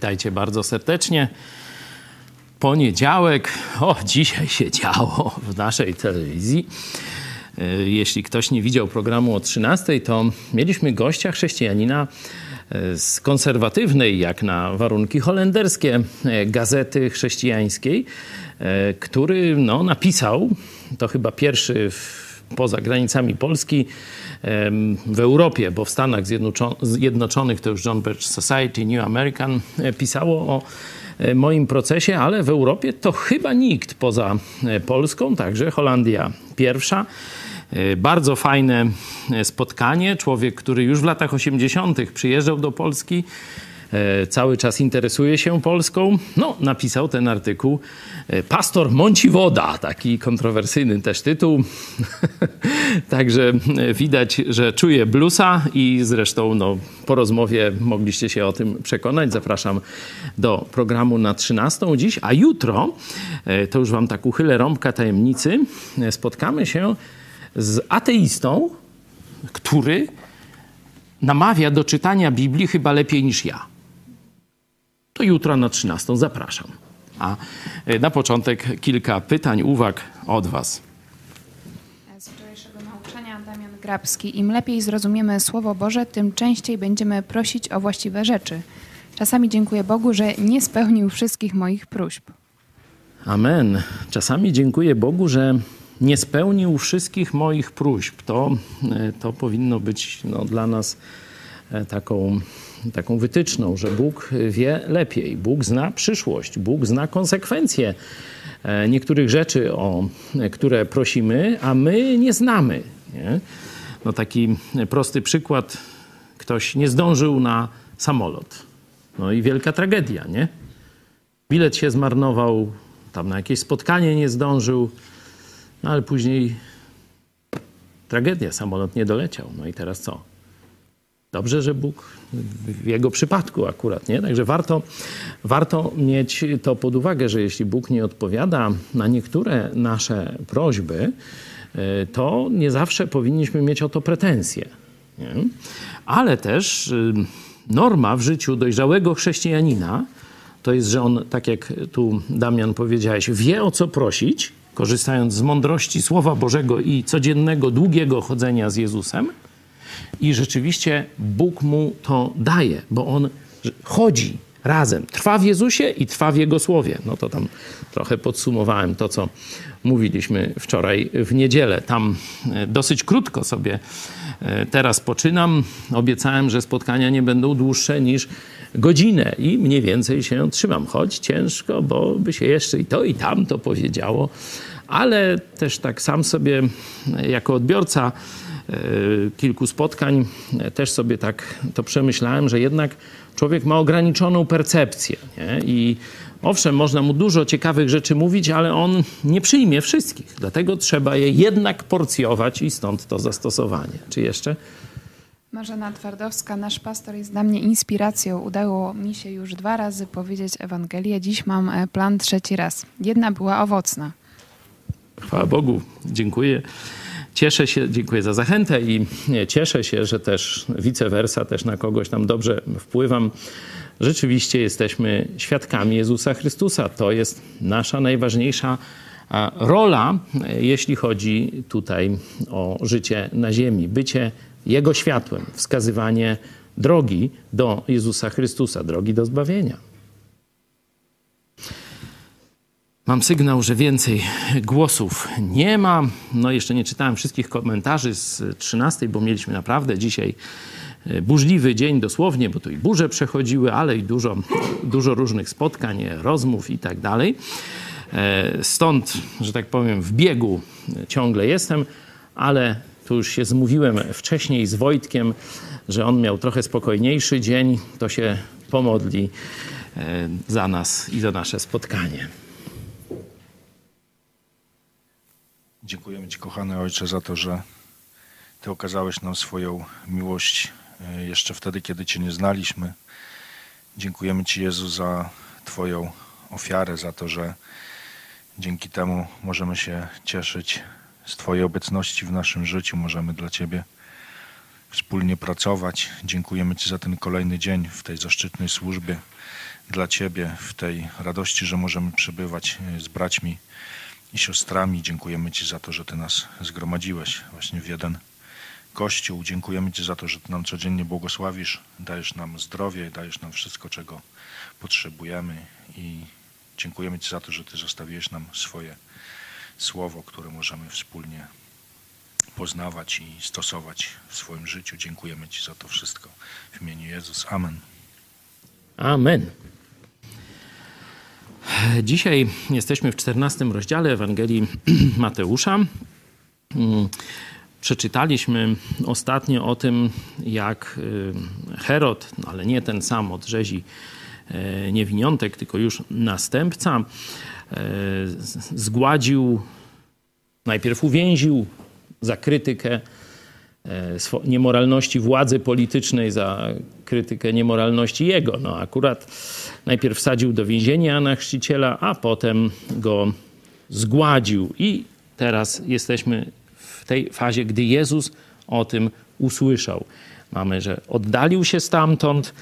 Witajcie bardzo serdecznie. Poniedziałek, o, dzisiaj się działo w naszej telewizji. E, jeśli ktoś nie widział programu o 13, to mieliśmy gościa chrześcijanina e, z konserwatywnej, jak na warunki holenderskie, e, gazety chrześcijańskiej, który no, napisał, to chyba pierwszy w, poza granicami Polski, w Europie, bo w Stanach Zjednoczonych to już John Birch Society, New American pisało o moim procesie, ale w Europie to chyba nikt poza Polską, także Holandia pierwsza. E, bardzo fajne e, spotkanie. Człowiek, który już w latach 80. przyjeżdżał do Polski, e, cały czas interesuje się Polską. No, napisał ten artykuł Pastor Mąciwoda, taki kontrowersyjny też tytuł. Także widać, że czuje blusa i zresztą no, po rozmowie mogliście się o tym przekonać. Zapraszam do programu na 13 dziś, a jutro, to już wam tak uchylę rąbka tajemnicy, spotkamy się z ateistą, który namawia do czytania Biblii chyba lepiej niż ja. To jutro na 13 zapraszam. A e, na początek kilka pytań, uwag od Was. Z wczorajszego nauczania Damian Grabski. Im lepiej zrozumiemy Słowo Boże, tym częściej będziemy prosić o właściwe rzeczy. Czasami dziękuję Bogu, że nie spełnił wszystkich moich próśb. Amen. Czasami dziękuję Bogu, że nie spełnił wszystkich moich próśb. To, e, to powinno być no, dla nas e, taką, taką wytyczną, że Bóg wie lepiej. Bóg zna przyszłość, Bóg zna konsekwencje e, niektórych rzeczy, o które prosimy, a my nie znamy. Nie? No taki prosty przykład. Ktoś nie zdążył na samolot. No i wielka tragedia, nie? Bilet się zmarnował, tam na jakieś spotkanie nie zdążył. No ale później tragedia, samolot nie doleciał. No i teraz co? Dobrze, że Bóg w jego przypadku akurat, nie? Także warto, warto mieć to pod uwagę, że jeśli Bóg nie odpowiada na niektóre nasze prośby, e, to nie zawsze powinniśmy mieć o to pretensje. Nie? Ale też y, norma w życiu dojrzałego chrześcijanina to jest, że on, tak jak tu Damian powiedziałeś, wie o co prosić, korzystając z mądrości Słowa Bożego i codziennego, długiego chodzenia z Jezusem. I rzeczywiście Bóg mu to daje, bo on chodzi razem. Trwa w Jezusie i trwa w Jego Słowie. No to tam trochę podsumowałem to, co mówiliśmy wczoraj w niedzielę. Tam e, dosyć krótko sobie e, teraz poczynam. Obiecałem, że spotkania nie będą dłuższe niż godzinę i mniej więcej się trzymam. Choć ciężko, bo by się jeszcze i to i tamto powiedziało, ale też tak sam sobie jako odbiorca e, kilku spotkań e, też sobie tak to przemyślałem, że jednak człowiek ma ograniczoną percepcję nie? i owszem, można mu dużo ciekawych rzeczy mówić, ale on nie przyjmie wszystkich. Dlatego trzeba je jednak porcjować i stąd to zastosowanie. Czy jeszcze? Marzena Twardowska, nasz pastor jest dla mnie inspiracją. Udało mi się już dwa razy powiedzieć Ewangelię. Dziś mam e, plan trzeci raz. Jedna była owocna. Chwała Bogu, dziękuję. Cieszę się, dziękuję za zachętę i cieszę się, że też vice versa, też na kogoś tam dobrze wpływam. Rzeczywiście jesteśmy świadkami Jezusa Chrystusa. To jest nasza najważniejsza rola, jeśli chodzi tutaj o życie na ziemi. Bycie Jego światłem, wskazywanie drogi do Jezusa Chrystusa, drogi do zbawienia. Mam sygnał, że więcej głosów nie ma. No jeszcze nie czytałem wszystkich komentarzy z 13, bo mieliśmy naprawdę dzisiaj e, burzliwy dzień dosłownie, bo tu i burze przechodziły, ale i dużo, dużo różnych spotkań, rozmów i tak dalej. E, stąd, że tak powiem, w biegu ciągle jestem, ale tu już się zmówiłem wcześniej z Wojtkiem, że on miał trochę spokojniejszy dzień, to się pomodli e, za nas i za nasze spotkanie. Dziękujemy Ci, kochany Ojcze, za to, że Ty okazałeś nam swoją miłość e, jeszcze wtedy, kiedy Cię nie znaliśmy. Dziękujemy Ci, Jezu, za Twoją ofiarę, za to, że dzięki temu możemy się cieszyć z Twojej obecności w naszym życiu, możemy dla Ciebie wspólnie pracować. Dziękujemy Ci za ten kolejny dzień w tej zaszczytnej służbie dla Ciebie w tej radości, że możemy przebywać z braćmi i siostrami. Dziękujemy Ci za to, że Ty nas zgromadziłeś właśnie w jeden Kościół. Dziękujemy Ci za to, że Ty nam codziennie błogosławisz, dajesz nam zdrowie, dajesz nam wszystko, czego potrzebujemy i dziękujemy Ci za to, że Ty zostawiłeś nam swoje słowo, które możemy wspólnie poznawać i stosować w swoim życiu. Dziękujemy Ci za to wszystko. W imieniu Jezus. Amen. Amen. Dzisiaj jesteśmy w 14 rozdziale Ewangelii Mateusza. Mm, przeczytaliśmy ostatnio o tym, jak y, Herod, no ale nie ten sam od rzezi e, niewiniątek, tylko już następca, e, zgładził, najpierw uwięził za krytykę niemoralności władzy politycznej, za krytykę niemoralności jego. No akurat najpierw wsadził do więzienia Jana Chrzciciela, a potem go zgładził. I teraz jesteśmy w tej fazie, gdy Jezus o tym usłyszał. Mamy, że oddalił się stamtąd,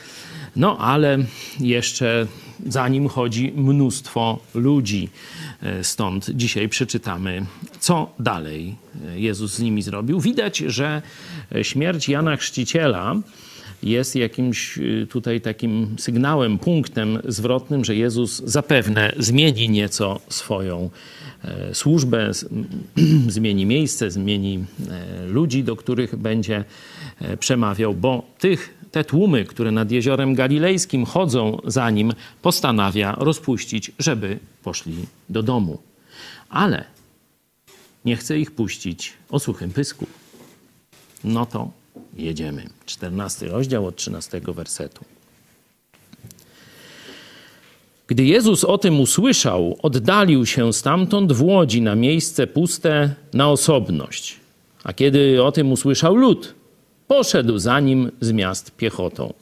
no ale jeszcze za nim chodzi mnóstwo ludzi. E, stąd dzisiaj przeczytamy, co dalej Jezus z nimi zrobił. Widać, że śmierć Jana Chrzciciela jest jakimś y, tutaj takim sygnałem, punktem zwrotnym, że Jezus zapewne zmieni nieco swoją e, służbę, zmieni miejsce, zmieni e, ludzi, do których będzie e, przemawiał, bo tych, te tłumy, które nad jeziorem galilejskim chodzą za nim, postanawia rozpuścić, żeby poszli do domu. Ale nie chce ich puścić o suchym pysku. No to jedziemy. 14 rozdział od 13 wersetu. Gdy Jezus o tym usłyszał, oddalił się stamtąd w łodzi na miejsce puste na osobność. A kiedy o tym usłyszał lud, poszedł za nim z miast piechotą.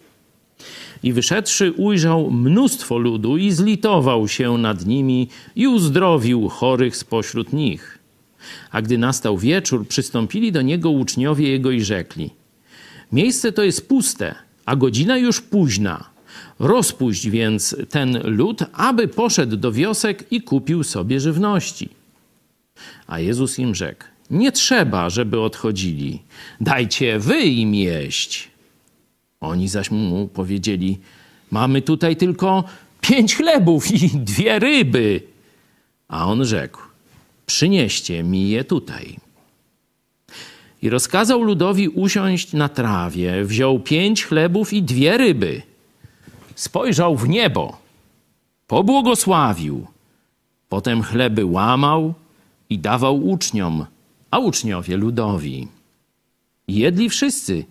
I wyszedłszy, ujrzał mnóstwo ludu i zlitował się nad nimi i uzdrowił chorych spośród nich. A gdy nastał wieczór, przystąpili do niego uczniowie jego i rzekli – Miejsce to jest puste, a godzina już późna. Rozpuść więc ten lud, aby poszedł do wiosek i kupił sobie żywności. A Jezus im rzekł: Nie trzeba, żeby odchodzili. Dajcie wy im jeść. Oni zaś mu powiedzieli: Mamy tutaj tylko pięć chlebów i dwie ryby. A on rzekł: Przynieście mi je tutaj. I rozkazał ludowi usiąść na trawie, wziął pięć chlebów i dwie ryby. Spojrzał w niebo, pobłogosławił. Potem chleby łamał i dawał uczniom, a uczniowie ludowi. Jedli wszyscy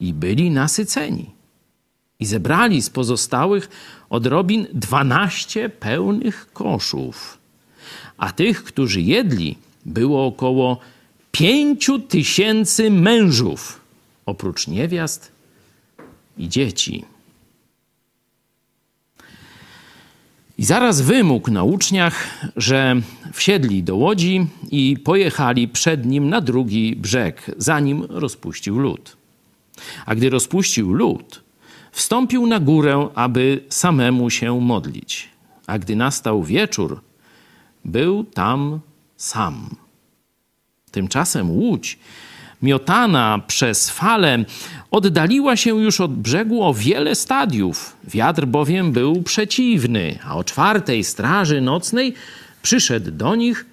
i byli nasyceni. I zebrali z pozostałych odrobin dwanaście pełnych koszów. A tych, którzy jedli, było około pięciu tysięcy mężów, oprócz niewiast i dzieci. I zaraz wymógł na uczniach, że wsiedli do łodzi i pojechali przed nim na drugi brzeg, zanim rozpuścił lód. A gdy rozpuścił lód, wstąpił na górę, aby samemu się modlić. A gdy nastał wieczór, był tam sam. Tymczasem łódź, miotana przez fale, oddaliła się już od brzegu o wiele stadiów. Wiatr bowiem był przeciwny, a o czwartej straży nocnej przyszedł do nich,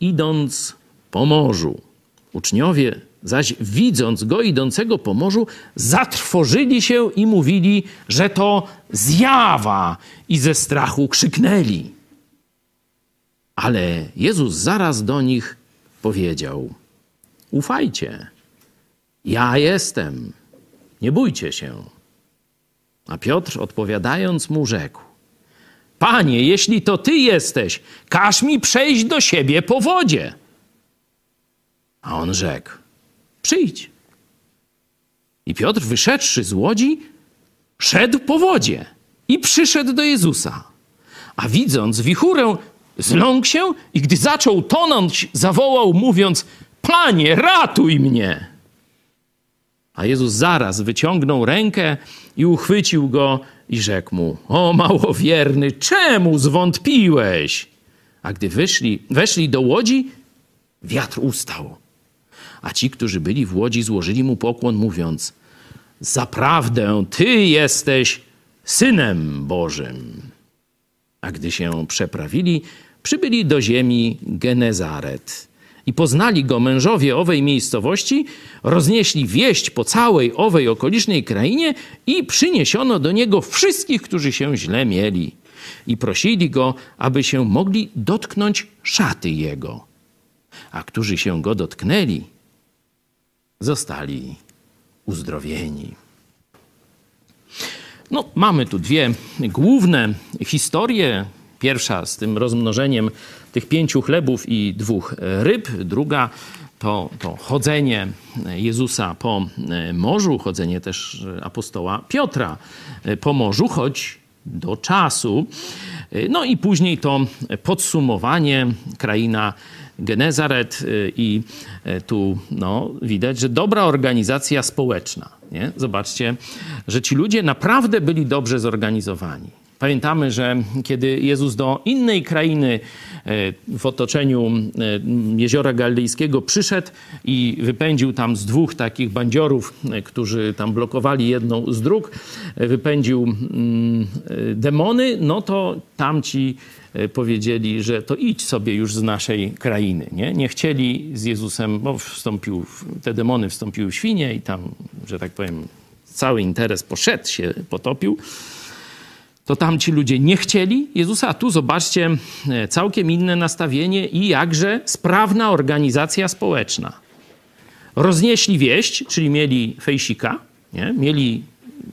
idąc po morzu. Uczniowie zaś widząc go idącego po morzu, zatrwożyli się i mówili, że to zjawa i ze strachu krzyknęli. Ale Jezus zaraz do nich powiedział: Ufajcie, ja jestem, nie bójcie się. A Piotr odpowiadając mu rzekł: Panie, jeśli to ty jesteś, każ mi przejść do siebie po wodzie. A on rzekł: Przyjdź. I Piotr, wyszedłszy z łodzi, szedł po wodzie i przyszedł do Jezusa. A widząc wichurę, Zląkł się i gdy zaczął tonąć, zawołał, mówiąc: Panie, ratuj mnie! A Jezus zaraz wyciągnął rękę i uchwycił go i rzekł mu: O małowierny, czemu zwątpiłeś? A gdy wyszli, weszli do łodzi, wiatr ustał. A ci, którzy byli w łodzi, złożyli mu pokłon, mówiąc: Zaprawdę ty jesteś synem Bożym. A gdy się przeprawili, przybyli do ziemi Genezaret. I poznali go mężowie owej miejscowości, roznieśli wieść po całej owej okolicznej krainie i przyniesiono do niego wszystkich, którzy się źle mieli. I prosili go, aby się mogli dotknąć szaty jego. A którzy się go dotknęli, zostali uzdrowieni. No, mamy tu dwie główne historie. Pierwsza z tym rozmnożeniem tych pięciu chlebów i dwóch ryb. Druga to, to chodzenie Jezusa po morzu, chodzenie też apostoła Piotra po morzu, choć do czasu. No i później to podsumowanie, kraina Genezaret i tu no, widać, że dobra organizacja społeczna. Nie? Zobaczcie, że ci ludzie naprawdę byli dobrze zorganizowani. Pamiętamy, że kiedy Jezus do innej krainy e, w otoczeniu e, jeziora Galilejskiego przyszedł i wypędził tam z dwóch takich bandziorów, e, którzy tam blokowali jedną z dróg, wypędził mm, demony, no to tamci powiedzieli, że to idź sobie już z naszej krainy. Nie, nie chcieli z Jezusem, bo wstąpił, te demony wstąpiły w świnie i tam, że tak powiem, cały interes poszedł, się potopił to tam ci ludzie nie chcieli Jezusa, a tu zobaczcie e, całkiem inne nastawienie i jakże sprawna organizacja społeczna. Roznieśli wieść, czyli mieli fejsika, nie? mieli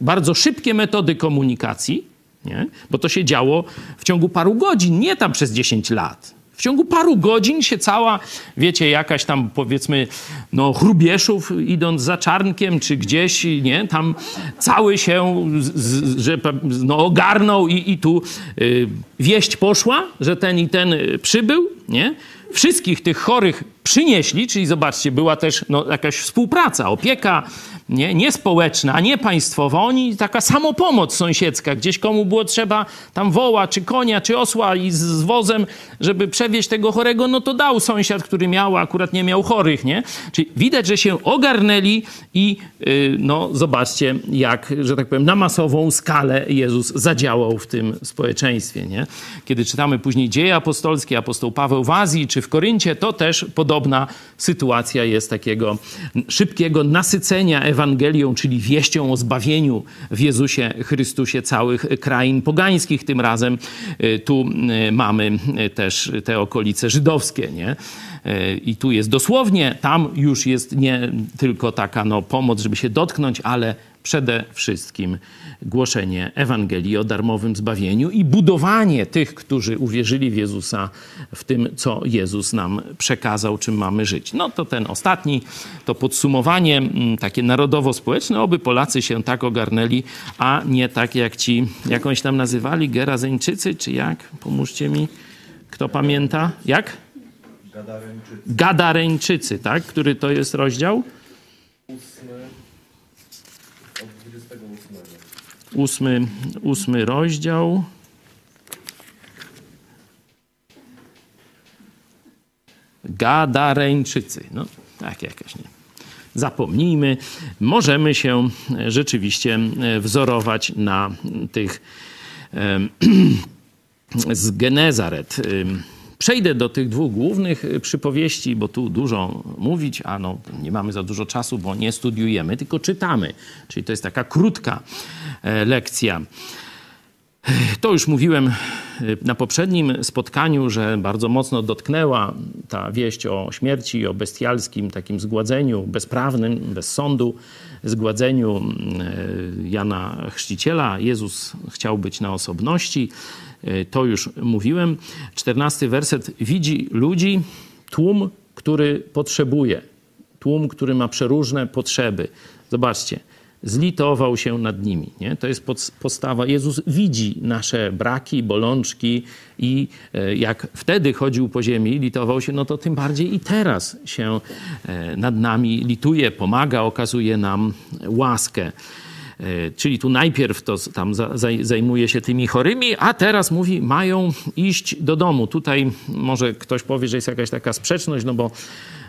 bardzo szybkie metody komunikacji, nie? bo to się działo w ciągu paru godzin, nie tam przez 10 lat. W ciągu paru godzin się cała, wiecie, jakaś tam powiedzmy, no chrubieszów idąc za czarnkiem czy gdzieś, nie, tam cały się, z, że no, ogarnął i, i tu y, wieść poszła, że ten i ten przybył, nie? Wszystkich tych chorych przynieśli, czyli zobaczcie, była też no, jakaś współpraca, opieka, nie, nie społeczna, nie państwowa, oni taka samopomoc sąsiedzka, gdzieś komu było trzeba tam woła, czy konia, czy osła i z, z wozem, żeby przewieźć tego chorego, no to dał sąsiad, który miał, a akurat nie miał chorych, nie? Czyli widać, że się ogarnęli i yy, no zobaczcie, jak, że tak powiem, na masową skalę Jezus zadziałał w tym społeczeństwie, nie? Kiedy czytamy później dzieje apostolskie, apostoł Paweł w Azji czy w Koryncie, to też podobna sytuacja jest takiego szybkiego nasycenia Ewangelią, czyli wieścią o zbawieniu w Jezusie Chrystusie całych krain pogańskich. Tym razem y, tu y, mamy y, też te okolice żydowskie, nie? I tu jest dosłownie, tam już jest nie tylko taka no, pomoc, żeby się dotknąć, ale przede wszystkim głoszenie Ewangelii o darmowym zbawieniu i budowanie tych, którzy uwierzyli w Jezusa, w tym, co Jezus nam przekazał, czym mamy żyć. No to ten ostatni, to podsumowanie mm, takie narodowo-społeczne, oby Polacy się tak ogarnęli, a nie tak jak ci, jakąś tam nazywali, Gerazeńczycy, czy jak? Pomóżcie mi. Kto pamięta? Jak? Gadareńczycy. Gadareńczycy, tak? Który to jest rozdział? ósmy, ósmy rozdział. Gadareńczycy. No, tak jakaś nie. Zapomnijmy, możemy się rzeczywiście wzorować na tych z Genezaret. Przejdę do tych dwóch głównych przypowieści, bo tu dużo mówić, a no, nie mamy za dużo czasu, bo nie studiujemy, tylko czytamy. Czyli to jest taka krótka E, lekcja. To już mówiłem e, na poprzednim spotkaniu, że bardzo mocno dotknęła ta wieść o śmierci, o bestialskim takim zgładzeniu bezprawnym, bez sądu, zgładzeniu e, Jana Chrzciciela. Jezus chciał być na osobności. To już mówiłem. Czternasty werset. Widzi ludzi, tłum, który potrzebuje, tłum, który ma przeróżne potrzeby. Zobaczcie, zlitował się nad nimi. Nie? To jest postawa. Jezus widzi nasze braki, bolączki i e, jak wtedy chodził po ziemi, litował się, no to tym bardziej i teraz się e, nad nami lituje, pomaga, okazuje nam łaskę. E, czyli tu najpierw to tam zajmuje się tymi chorymi, a teraz mówi, mają iść do domu. Tutaj może ktoś powie, że jest jakaś taka sprzeczność, no bo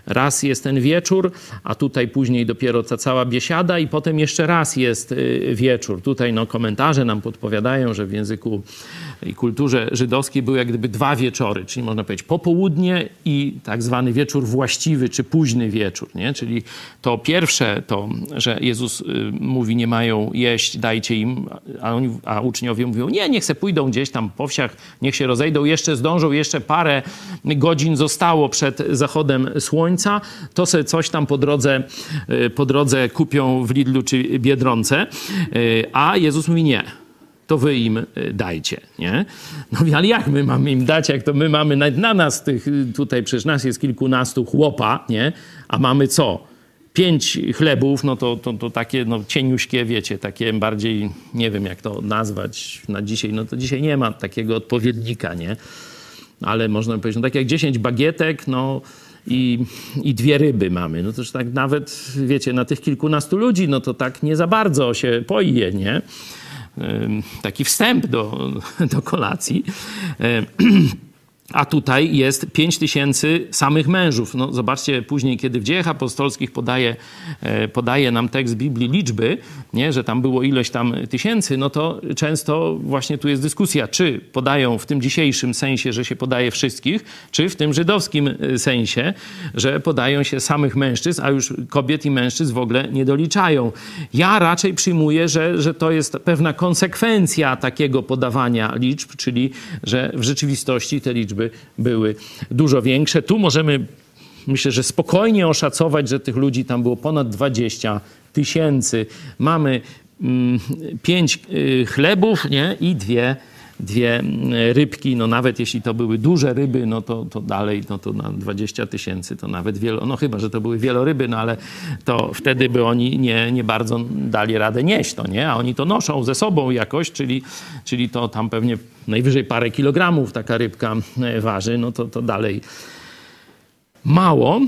raz jest ten wieczór, a tutaj później dopiero ta cała biesiada i potem jeszcze raz jest y, wieczór. Tutaj no, komentarze nam podpowiadają, że w języku i kulturze żydowskiej były jak gdyby dwa wieczory, czyli można powiedzieć popołudnie i tak zwany wieczór właściwy, czy późny wieczór. Nie? Czyli to pierwsze, to, że Jezus y, mówi, nie mają jeść, dajcie im, a, oni, a uczniowie mówią, nie, niech se pójdą gdzieś tam po wsiach, niech się rozejdą, jeszcze zdążą, jeszcze parę godzin zostało przed zachodem słońca, to se coś tam po drodze, y, po drodze kupią w Lidlu czy Biedronce, y, a Jezus mówi nie to wy im y, dajcie, nie? No ale jak my mamy im dać, jak to my mamy na, na nas tych, tutaj przecież nas jest kilkunastu chłopa, nie? A mamy co? Pięć chlebów, no to, to, to takie no, cieniuśkie, wiecie, takie bardziej, nie wiem jak to nazwać na dzisiaj, no to dzisiaj nie ma takiego odpowiednika, nie? Ale można powiedzieć, no tak jak dziesięć bagietek, no i, i dwie ryby mamy. No to już tak nawet, wiecie, na tych kilkunastu ludzi, no to tak nie za bardzo się poje, nie? taki wstęp do, do kolacji. A tutaj jest 5 tysięcy samych mężów. No, zobaczcie później, kiedy w dziejach apostolskich podaje, e, podaje nam tekst Biblii liczby, nie, że tam było ileś tam tysięcy, no to często właśnie tu jest dyskusja, czy podają w tym dzisiejszym sensie, że się podaje wszystkich, czy w tym żydowskim e, sensie, że podają się samych mężczyzn, a już kobiet i mężczyzn w ogóle nie doliczają. Ja raczej przyjmuję, że, że to jest pewna konsekwencja takiego podawania liczb, czyli że w rzeczywistości te liczby liczby były dużo większe. Tu możemy, myślę, że spokojnie oszacować, że tych ludzi tam było ponad 20 tysięcy. Mamy mm, pięć y, chlebów nie? i dwie dwie rybki, no nawet jeśli to były duże ryby, no to, to dalej, no to na 20 tysięcy to nawet wielo, no chyba, że to były wieloryby, no ale to wtedy by oni nie, nie bardzo dali radę nieść to, nie? A oni to noszą ze sobą jakoś, czyli, czyli to tam pewnie najwyżej parę kilogramów taka rybka e, waży, no to, to dalej mało.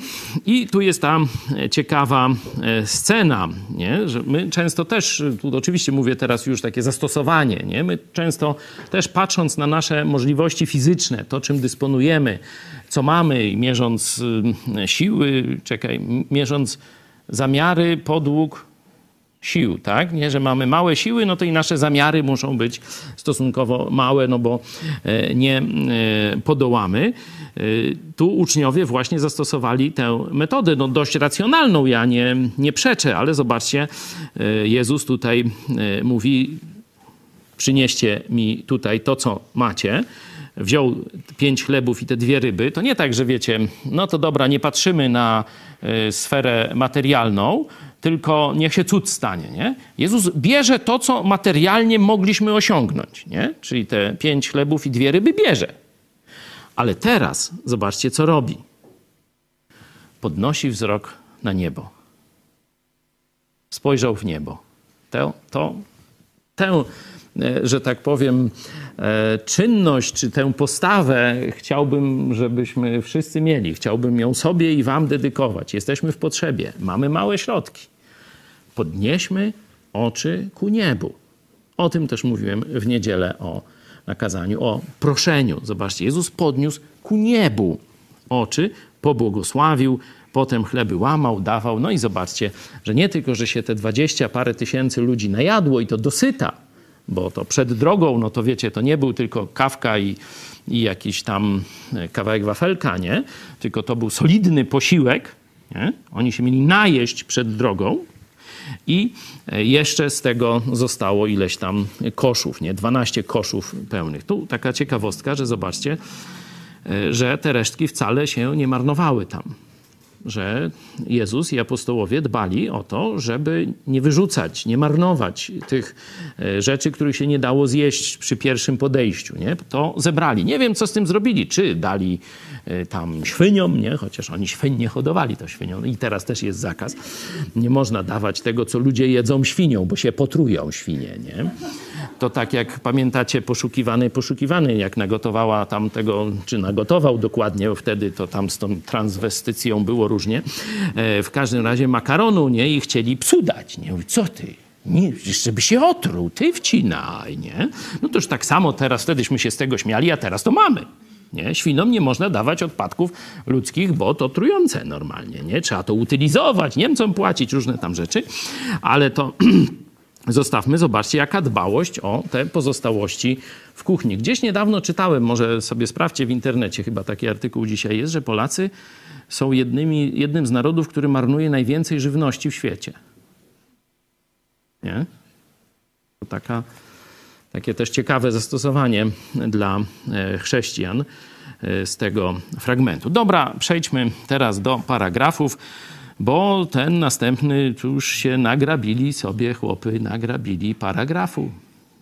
I tu jest ta e, ciekawa e, scena, nie? że my często też, tu oczywiście mówię teraz już takie zastosowanie, nie? my często też patrząc na nasze możliwości fizyczne, to czym dysponujemy, co mamy, mierząc e, siły, czekaj, mierząc zamiary, podług, sił, tak? Nie, że mamy małe siły, no to i nasze zamiary muszą być stosunkowo małe, no bo nie podołamy. Y, tu uczniowie właśnie zastosowali tę metodę, no dość racjonalną, ja nie, nie przeczę, ale zobaczcie, Jezus tutaj mówi, przynieście mi tutaj to, co macie. Wziął pięć chlebów i te dwie ryby. To nie tak, że wiecie, no to dobra, nie patrzymy na sferę materialną, tylko niech się cud stanie. Nie? Jezus bierze to, co materialnie mogliśmy osiągnąć. Nie? Czyli te pięć chlebów i dwie ryby bierze. Ale teraz zobaczcie, co robi. Podnosi wzrok na niebo. Spojrzał w niebo. To, to, tę, że tak powiem, e, czynność czy tę postawę chciałbym, żebyśmy wszyscy mieli. Chciałbym ją sobie i Wam dedykować. Jesteśmy w potrzebie, mamy małe środki. Podnieśmy oczy ku niebu. O tym też mówiłem w niedzielę o nakazaniu, o proszeniu. Zobaczcie, Jezus podniósł ku niebu oczy, pobłogosławił, potem chleby łamał, dawał. No i zobaczcie, że nie tylko, że się te dwadzieścia parę tysięcy ludzi najadło i to dosyta, bo to przed drogą, no to wiecie, to nie był tylko kawka i, i jakiś tam e, kawałek wafelka, nie? Tylko to był solidny posiłek. Nie? Oni się mieli najeść przed drogą, i e, jeszcze z tego zostało ileś tam koszów, nie? 12 koszów pełnych. Tu taka ciekawostka, że zobaczcie, e, że te resztki wcale się nie marnowały tam. Że Jezus i apostołowie dbali o to, żeby nie wyrzucać, nie marnować tych e, rzeczy, których się nie dało zjeść przy pierwszym podejściu. Nie? To zebrali. Nie wiem, co z tym zrobili. Czy dali tam świniom, nie? chociaż oni świń nie hodowali to świniom i teraz też jest zakaz. Nie można dawać tego, co ludzie jedzą świnią, bo się potrują świnie. Nie? To tak jak pamiętacie poszukiwany, poszukiwany, jak nagotowała tam tego, czy nagotował dokładnie, wtedy to tam z tą transwestycją było różnie. E, w każdym razie makaronu, nie? I chcieli psu dać, nie? Co ty? Nie, jeszcze by się otruł, ty wcinaj, nie? No to już tak samo teraz, wtedyśmy się z tego śmiali, a teraz to mamy. Nie? Świnom nie można dawać odpadków ludzkich, bo to trujące normalnie. Nie? Trzeba to utylizować, Niemcom płacić, różne tam rzeczy, ale to zostawmy, zobaczcie, jaka dbałość o te pozostałości w kuchni. Gdzieś niedawno czytałem, może sobie sprawdźcie w internecie, chyba taki artykuł dzisiaj jest, że Polacy są jednymi, jednym z narodów, który marnuje najwięcej żywności w świecie. Nie? To taka, takie też ciekawe zastosowanie dla e, chrześcijan e, z tego fragmentu. Dobra, przejdźmy teraz do paragrafów bo ten następny już się nagrabili sobie chłopy, nagrabili paragrafu.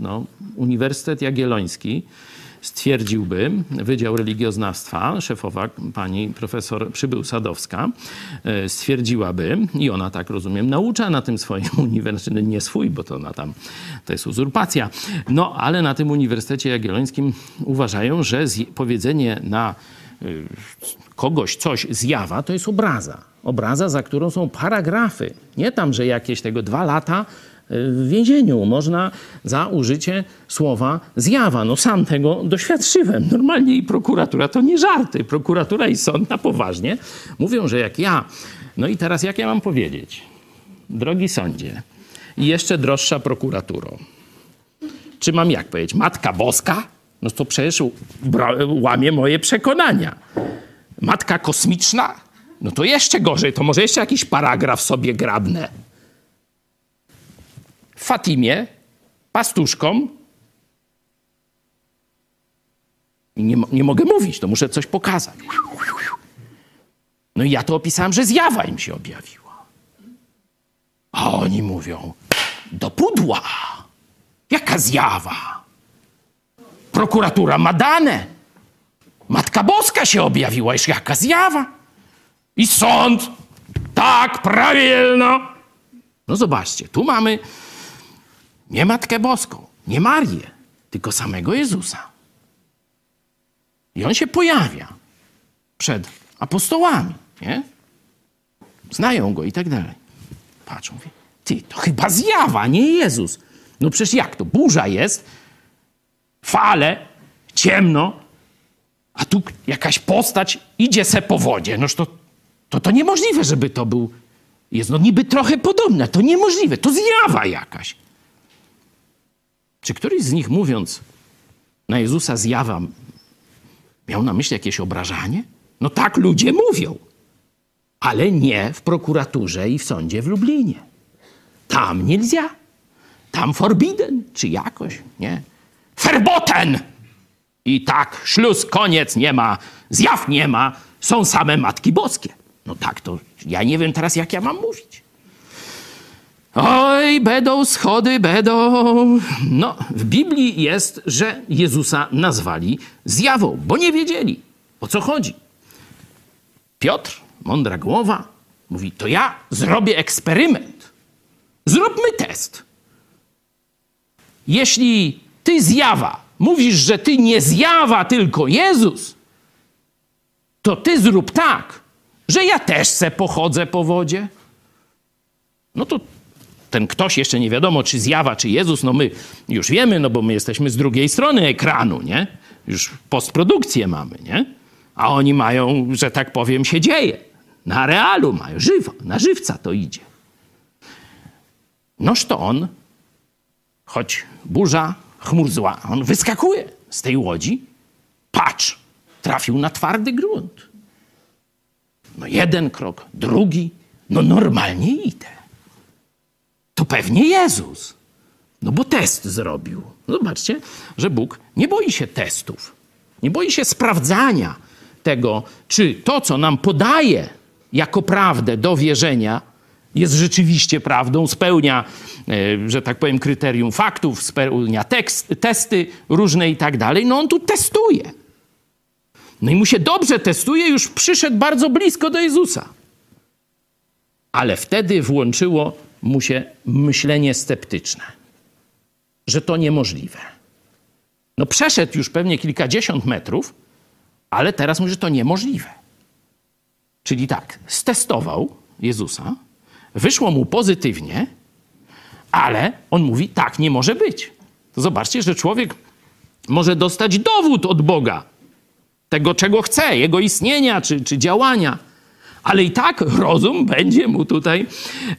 No, Uniwersytet Jagielloński stwierdziłby, Wydział Religioznawstwa, szefowa pani profesor Przybył Sadowska, e, stwierdziłaby, i ona tak rozumiem, naucza na tym swoim uniwersytecie, nie swój, bo to ona tam, to jest uzurpacja, no ale na tym Uniwersytecie Jagiellońskim uważają, że powiedzenie na y, kogoś coś zjawa, to jest obraza. Obraza, za którą są paragrafy. Nie tam, że jakieś tego dwa lata w więzieniu można za użycie słowa zjawa. No sam tego doświadczyłem. Normalnie i prokuratura to nie żarty. Prokuratura i sąd na poważnie mówią, że jak ja, no i teraz jak ja mam powiedzieć, drogi sądzie, i jeszcze droższa prokuraturo, czy mam jak powiedzieć, Matka Boska? No to przecież łamie moje przekonania. Matka kosmiczna? No to jeszcze gorzej, to może jeszcze jakiś paragraf sobie grabnę. Fatimie, pastuszkom. Nie, nie mogę mówić, to muszę coś pokazać. No i ja to opisałem, że zjawa im się objawiła. A oni mówią, do pudła. Jaka zjawa? Prokuratura ma dane. Matka Boska się objawiła, już jaka zjawa. I sąd, tak, prawilno. No zobaczcie, tu mamy nie Matkę Boską, nie Marię, tylko samego Jezusa. I on się pojawia przed apostołami, nie? Znają go i tak dalej. Patrzą, mówię, ty, to chyba zjawa, nie Jezus. No przecież jak to? Burza jest, fale, ciemno, a tu jakaś postać idzie se po wodzie. Noż to, to, to niemożliwe, żeby to był jest no niby trochę podobne. To niemożliwe. To zjawa jakaś. Czy któryś z nich mówiąc na Jezusa zjawa miał na myśli jakieś obrażanie? No tak ludzie mówią. Ale nie w prokuraturze i w sądzie w Lublinie. Tam nie lzia. Tam forbidden, czy jakoś, nie? Verboten! I tak, szluz, koniec, nie ma, zjaw nie ma, są same Matki Boskie. No tak, to ja nie wiem teraz, jak ja mam mówić. Oj, będą schody, będą. No, w Biblii jest, że Jezusa nazwali zjawą, bo nie wiedzieli, o co chodzi. Piotr, mądra głowa, mówi: To ja zrobię eksperyment. Zróbmy test. Jeśli ty zjawa mówisz, że ty nie zjawa, tylko Jezus, to ty zrób tak, że ja też se pochodzę po wodzie. No to ten ktoś, jeszcze nie wiadomo, czy zjawa, czy Jezus, no my już wiemy, no bo my jesteśmy z drugiej strony ekranu, nie? Już postprodukcję mamy, nie? A oni mają, że tak powiem, się dzieje. Na realu mają, żywo, na żywca to idzie. Noż to on, choć burza, chmur zła, on wyskakuje z tej łodzi, patrz, trafił na twardy grunt. No jeden krok, drugi, no normalnie idę. To pewnie Jezus. No bo test zrobił. Zobaczcie, że Bóg nie boi się testów. Nie boi się sprawdzania tego, czy to, co nam podaje jako prawdę do wierzenia, jest rzeczywiście prawdą, spełnia, e, że tak powiem, kryterium faktów, spełnia tekst, testy różne i tak dalej, no on tu testuje. No i mu się dobrze testuje, już przyszedł bardzo blisko do Jezusa. Ale wtedy włączyło mu się myślenie sceptyczne, że to niemożliwe. No przeszedł już pewnie kilkadziesiąt metrów, ale teraz mówi, że to niemożliwe. Czyli tak, stestował Jezusa, wyszło mu pozytywnie, ale on mówi, tak nie może być. To zobaczcie, że człowiek może dostać dowód od Boga tego, czego chce, jego istnienia czy, czy działania. Ale i tak rozum będzie mu tutaj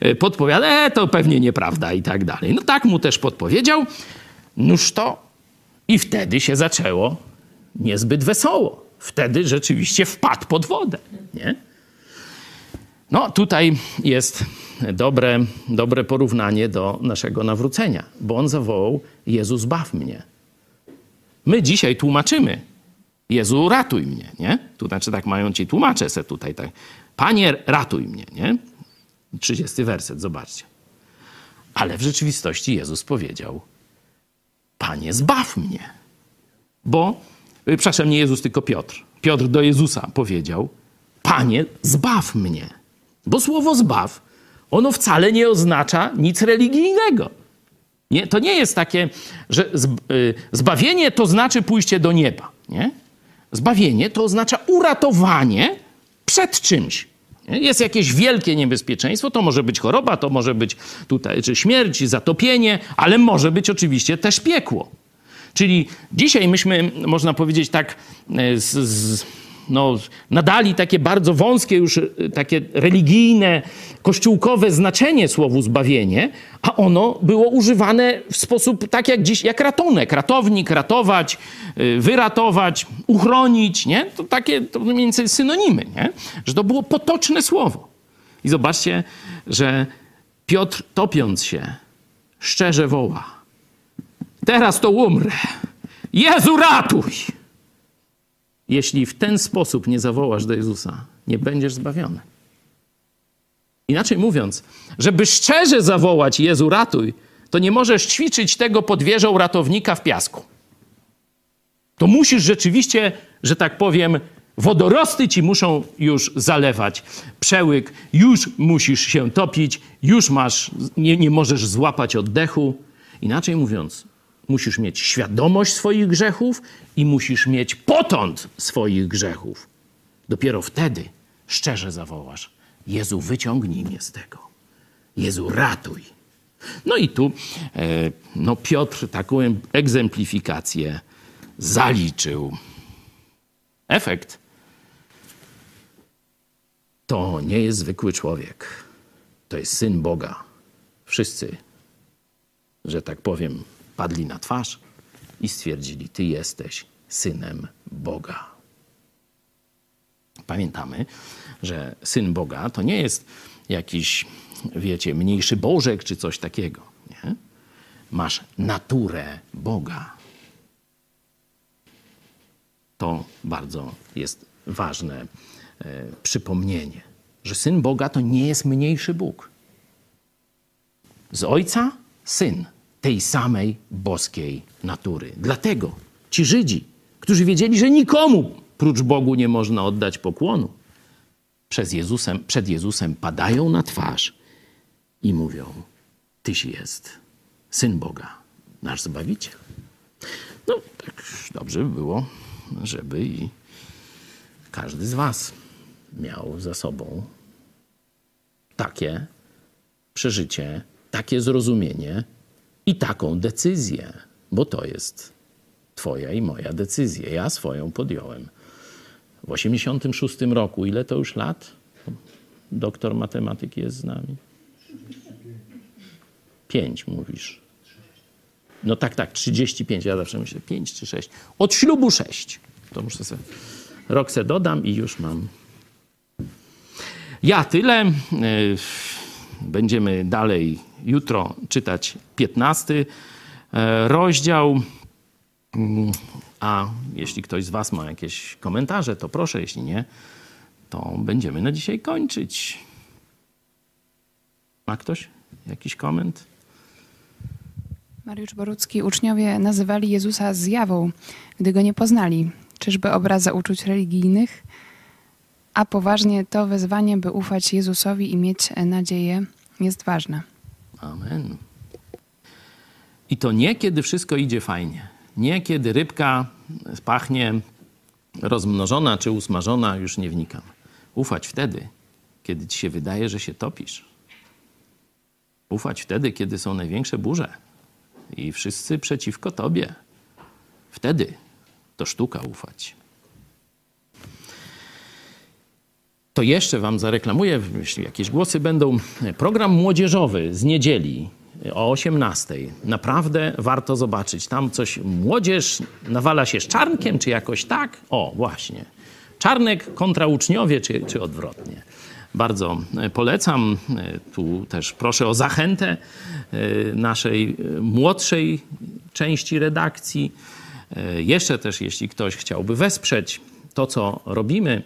e, podpowiadał, e, to pewnie nieprawda i tak dalej. No tak mu też podpowiedział. Nóż to i wtedy się zaczęło niezbyt wesoło. Wtedy rzeczywiście wpadł pod wodę, nie? No tutaj jest dobre, dobre porównanie do naszego nawrócenia, bo on zawołał Jezus baw mnie. My dzisiaj tłumaczymy Jezu ratuj mnie, nie? Tu znaczy tak mają ci tłumacze se tutaj tak. Panie ratuj mnie, nie? 30 werset, zobaczcie. Ale w rzeczywistości Jezus powiedział Panie zbaw mnie. Bo, y, przepraszam, nie Jezus, tylko Piotr. Piotr do Jezusa powiedział Panie zbaw mnie. Bo słowo zbaw, ono wcale nie oznacza nic religijnego. Nie, to nie jest takie, że y, zbawienie to znaczy pójście do nieba. Nie? Zbawienie to oznacza uratowanie przed czymś. Jest jakieś wielkie niebezpieczeństwo, to może być choroba, to może być tutaj czy śmierć, zatopienie, ale może być oczywiście też piekło. Czyli dzisiaj myśmy, można powiedzieć tak, e, z, z no, nadali takie bardzo wąskie, już y, takie religijne, kościółkowe znaczenie słowu zbawienie, a ono było używane w sposób tak jak dziś, jak ratunek. Ratownik, ratować, y, wyratować, uchronić, nie? To takie to mniej więcej synonimy, nie? Że to było potoczne słowo. I zobaczcie, że Piotr topiąc się szczerze woła. Teraz to umrę. Jezu ratuj! Jeśli w ten sposób nie zawołasz do Jezusa, nie będziesz zbawiony. Inaczej mówiąc, żeby szczerze zawołać Jezu ratuj, to nie możesz ćwiczyć tego pod wieżą ratownika w piasku. To musisz rzeczywiście, że tak powiem, wodorosty ci muszą już zalewać przełyk, już musisz się topić, już masz, nie, nie możesz złapać oddechu. Inaczej mówiąc, musisz mieć świadomość swoich grzechów i musisz mieć potąd swoich grzechów. Dopiero wtedy szczerze zawołasz: Jezu, wyciągnij mnie z tego. Jezu, ratuj. No i tu e, no Piotr taką egzemplifikację zaliczył. Efekt to nie jest zwykły człowiek. To jest syn Boga. Wszyscy, że tak powiem, padli na twarz i stwierdzili: Ty jesteś synem Boga. Pamiętamy, że syn Boga to nie jest jakiś, wiecie, mniejszy Bożek czy coś takiego. Nie? Masz naturę Boga. To bardzo jest ważne e, przypomnienie, że syn Boga to nie jest mniejszy Bóg. Z ojca syn tej samej boskiej natury. Dlatego ci Żydzi, którzy wiedzieli, że nikomu prócz Bogu nie można oddać pokłonu, przed Jezusem, przed Jezusem padają na twarz i mówią: Tyś jest syn Boga, nasz Zbawiciel. No, tak dobrze by było, żeby i każdy z Was miał za sobą takie przeżycie, takie zrozumienie, i taką decyzję, bo to jest Twoja i moja decyzja. Ja swoją podjąłem. W 86 roku, ile to już lat? Doktor matematyki jest z nami. Pięć mówisz. No tak, tak, 35. Ja zawsze myślę pięć czy sześć. Od ślubu sześć. To muszę sobie rok se dodam i już mam. Ja tyle. Będziemy dalej jutro czytać 15 e, rozdział. Mm, a jeśli ktoś z Was ma jakieś komentarze, to proszę, jeśli nie, to będziemy na dzisiaj kończyć. Ma ktoś jakiś koment? Mariusz Borucki, uczniowie nazywali Jezusa zjawą, gdy go nie poznali. Czyżby obraza uczuć religijnych? A poważnie to wezwanie, by ufać Jezusowi i mieć nadzieję, jest ważne. Amen. I to nie kiedy wszystko idzie fajnie. Nie kiedy rybka pachnie rozmnożona czy usmażona, już nie wnikam. Ufać wtedy, kiedy ci się wydaje, że się topisz. Ufać wtedy, kiedy są największe burze i wszyscy przeciwko tobie. Wtedy to sztuka ufać. To jeszcze wam zareklamuję, jeśli jakieś głosy będą, program młodzieżowy z niedzieli o 18. Naprawdę warto zobaczyć. Tam coś młodzież nawala się z czarnkiem, czy jakoś tak? O, właśnie. Czarnek kontra uczniowie, czy, czy odwrotnie. Bardzo polecam. Tu też proszę o zachętę e, naszej młodszej części redakcji. E, jeszcze też, jeśli ktoś chciałby wesprzeć to, co robimy,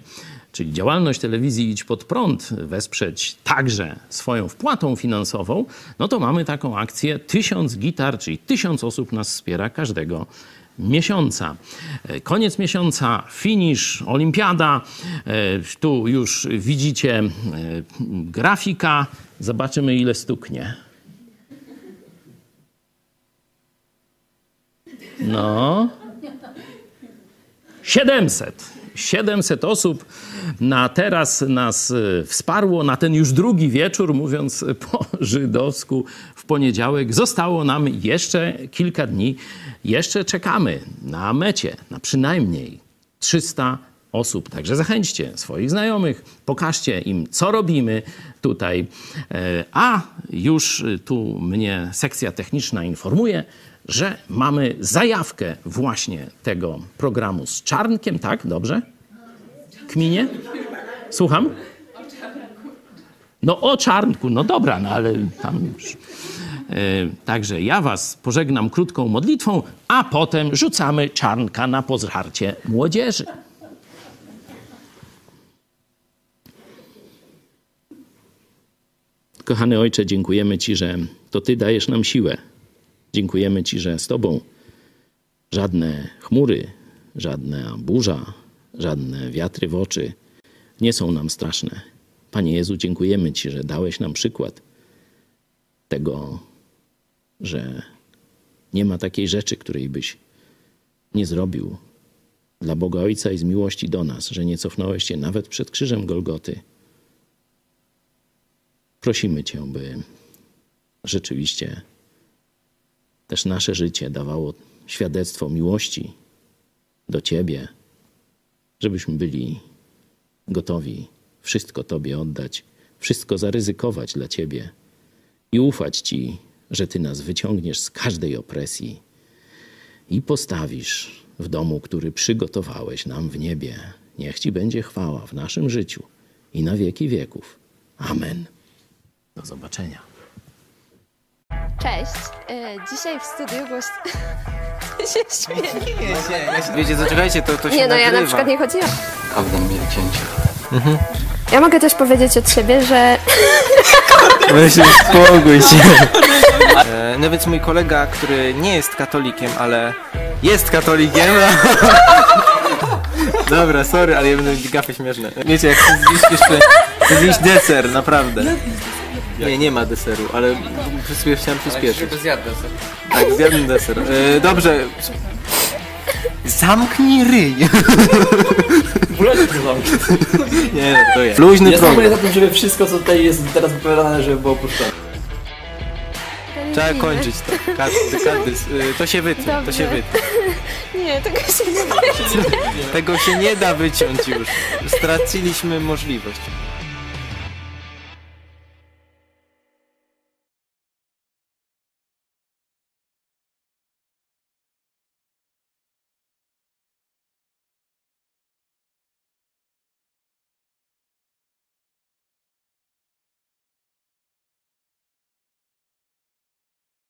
czyli działalność telewizji Idź Pod Prąd, wesprzeć także swoją wpłatą finansową, no to mamy taką akcję Tysiąc Gitar, czyli tysiąc osób nas wspiera każdego miesiąca. E, koniec miesiąca, finisz, olimpiada. E, tu już widzicie e, grafika. Zobaczymy, ile stuknie. No. 700. 700 osób na teraz nas wsparło, na ten już drugi wieczór, mówiąc po żydowsku, w poniedziałek. Zostało nam jeszcze kilka dni jeszcze czekamy na mecie, na przynajmniej 300 osób. Także zachęćcie swoich znajomych, pokażcie im, co robimy tutaj. E, a już tu mnie sekcja techniczna informuje, że mamy zajawkę właśnie tego programu z Czarnkiem, tak? Dobrze? Kminie? Słucham? No o Czarnku, no dobra, no ale tam już... E, także ja was pożegnam krótką modlitwą, a potem rzucamy czarnka na pozharcie młodzieży. Kochany Ojcze, dziękujemy Ci, że to Ty dajesz nam siłę. Dziękujemy Ci, że z Tobą żadne chmury, żadna burza, żadne wiatry w oczy nie są nam straszne. Panie Jezu, dziękujemy Ci, że dałeś nam przykład tego że nie ma takiej rzeczy, której byś nie zrobił dla Boga Ojca i z miłości do nas, że nie cofnąłeś się nawet przed krzyżem Golgoty. Prosimy Cię, by rzeczywiście też nasze życie dawało świadectwo miłości do Ciebie, żebyśmy byli gotowi wszystko Tobie oddać, wszystko zaryzykować dla Ciebie i ufać Ci że Ty nas wyciągniesz z każdej opresji i postawisz w domu, który przygotowałeś nam w niebie. Niech Ci będzie chwała w naszym życiu i na wieki wieków. Amen. Do zobaczenia. Cześć. E, dzisiaj w studiu gość... się śmieję. Wiecie, zaczekajcie, to, to się Nie no, ja nagrywa. na przykład nie chodziłam. Prawda mnie cięcie. Ja mogę też powiedzieć od siebie, że Weź się spokój się. E, no więc mój kolega, który nie jest katolikiem, ale jest katolikiem. Dobra, sorry, ale ja będę mieć gafy śmieszne. Wiecie, jak chcę zjeść jeszcze... Chcę zjeść deser, naprawdę. Nie, nie ma deseru, ale chwilę chciałem przyspieszyć. zjadł Tak, zjadłem deser. E, dobrze. Zamknij ryj. Nie, no to jest. Luźny Ja program. za tym, żeby wszystko, co tutaj jest teraz wypowiadane, żeby było puszczone. Trzeba kończyć to. Każdy, każdy, y, to się wytnie, to się wytnie. Nie, tego się nie Tego się nie da wyciąć już. Straciliśmy możliwość.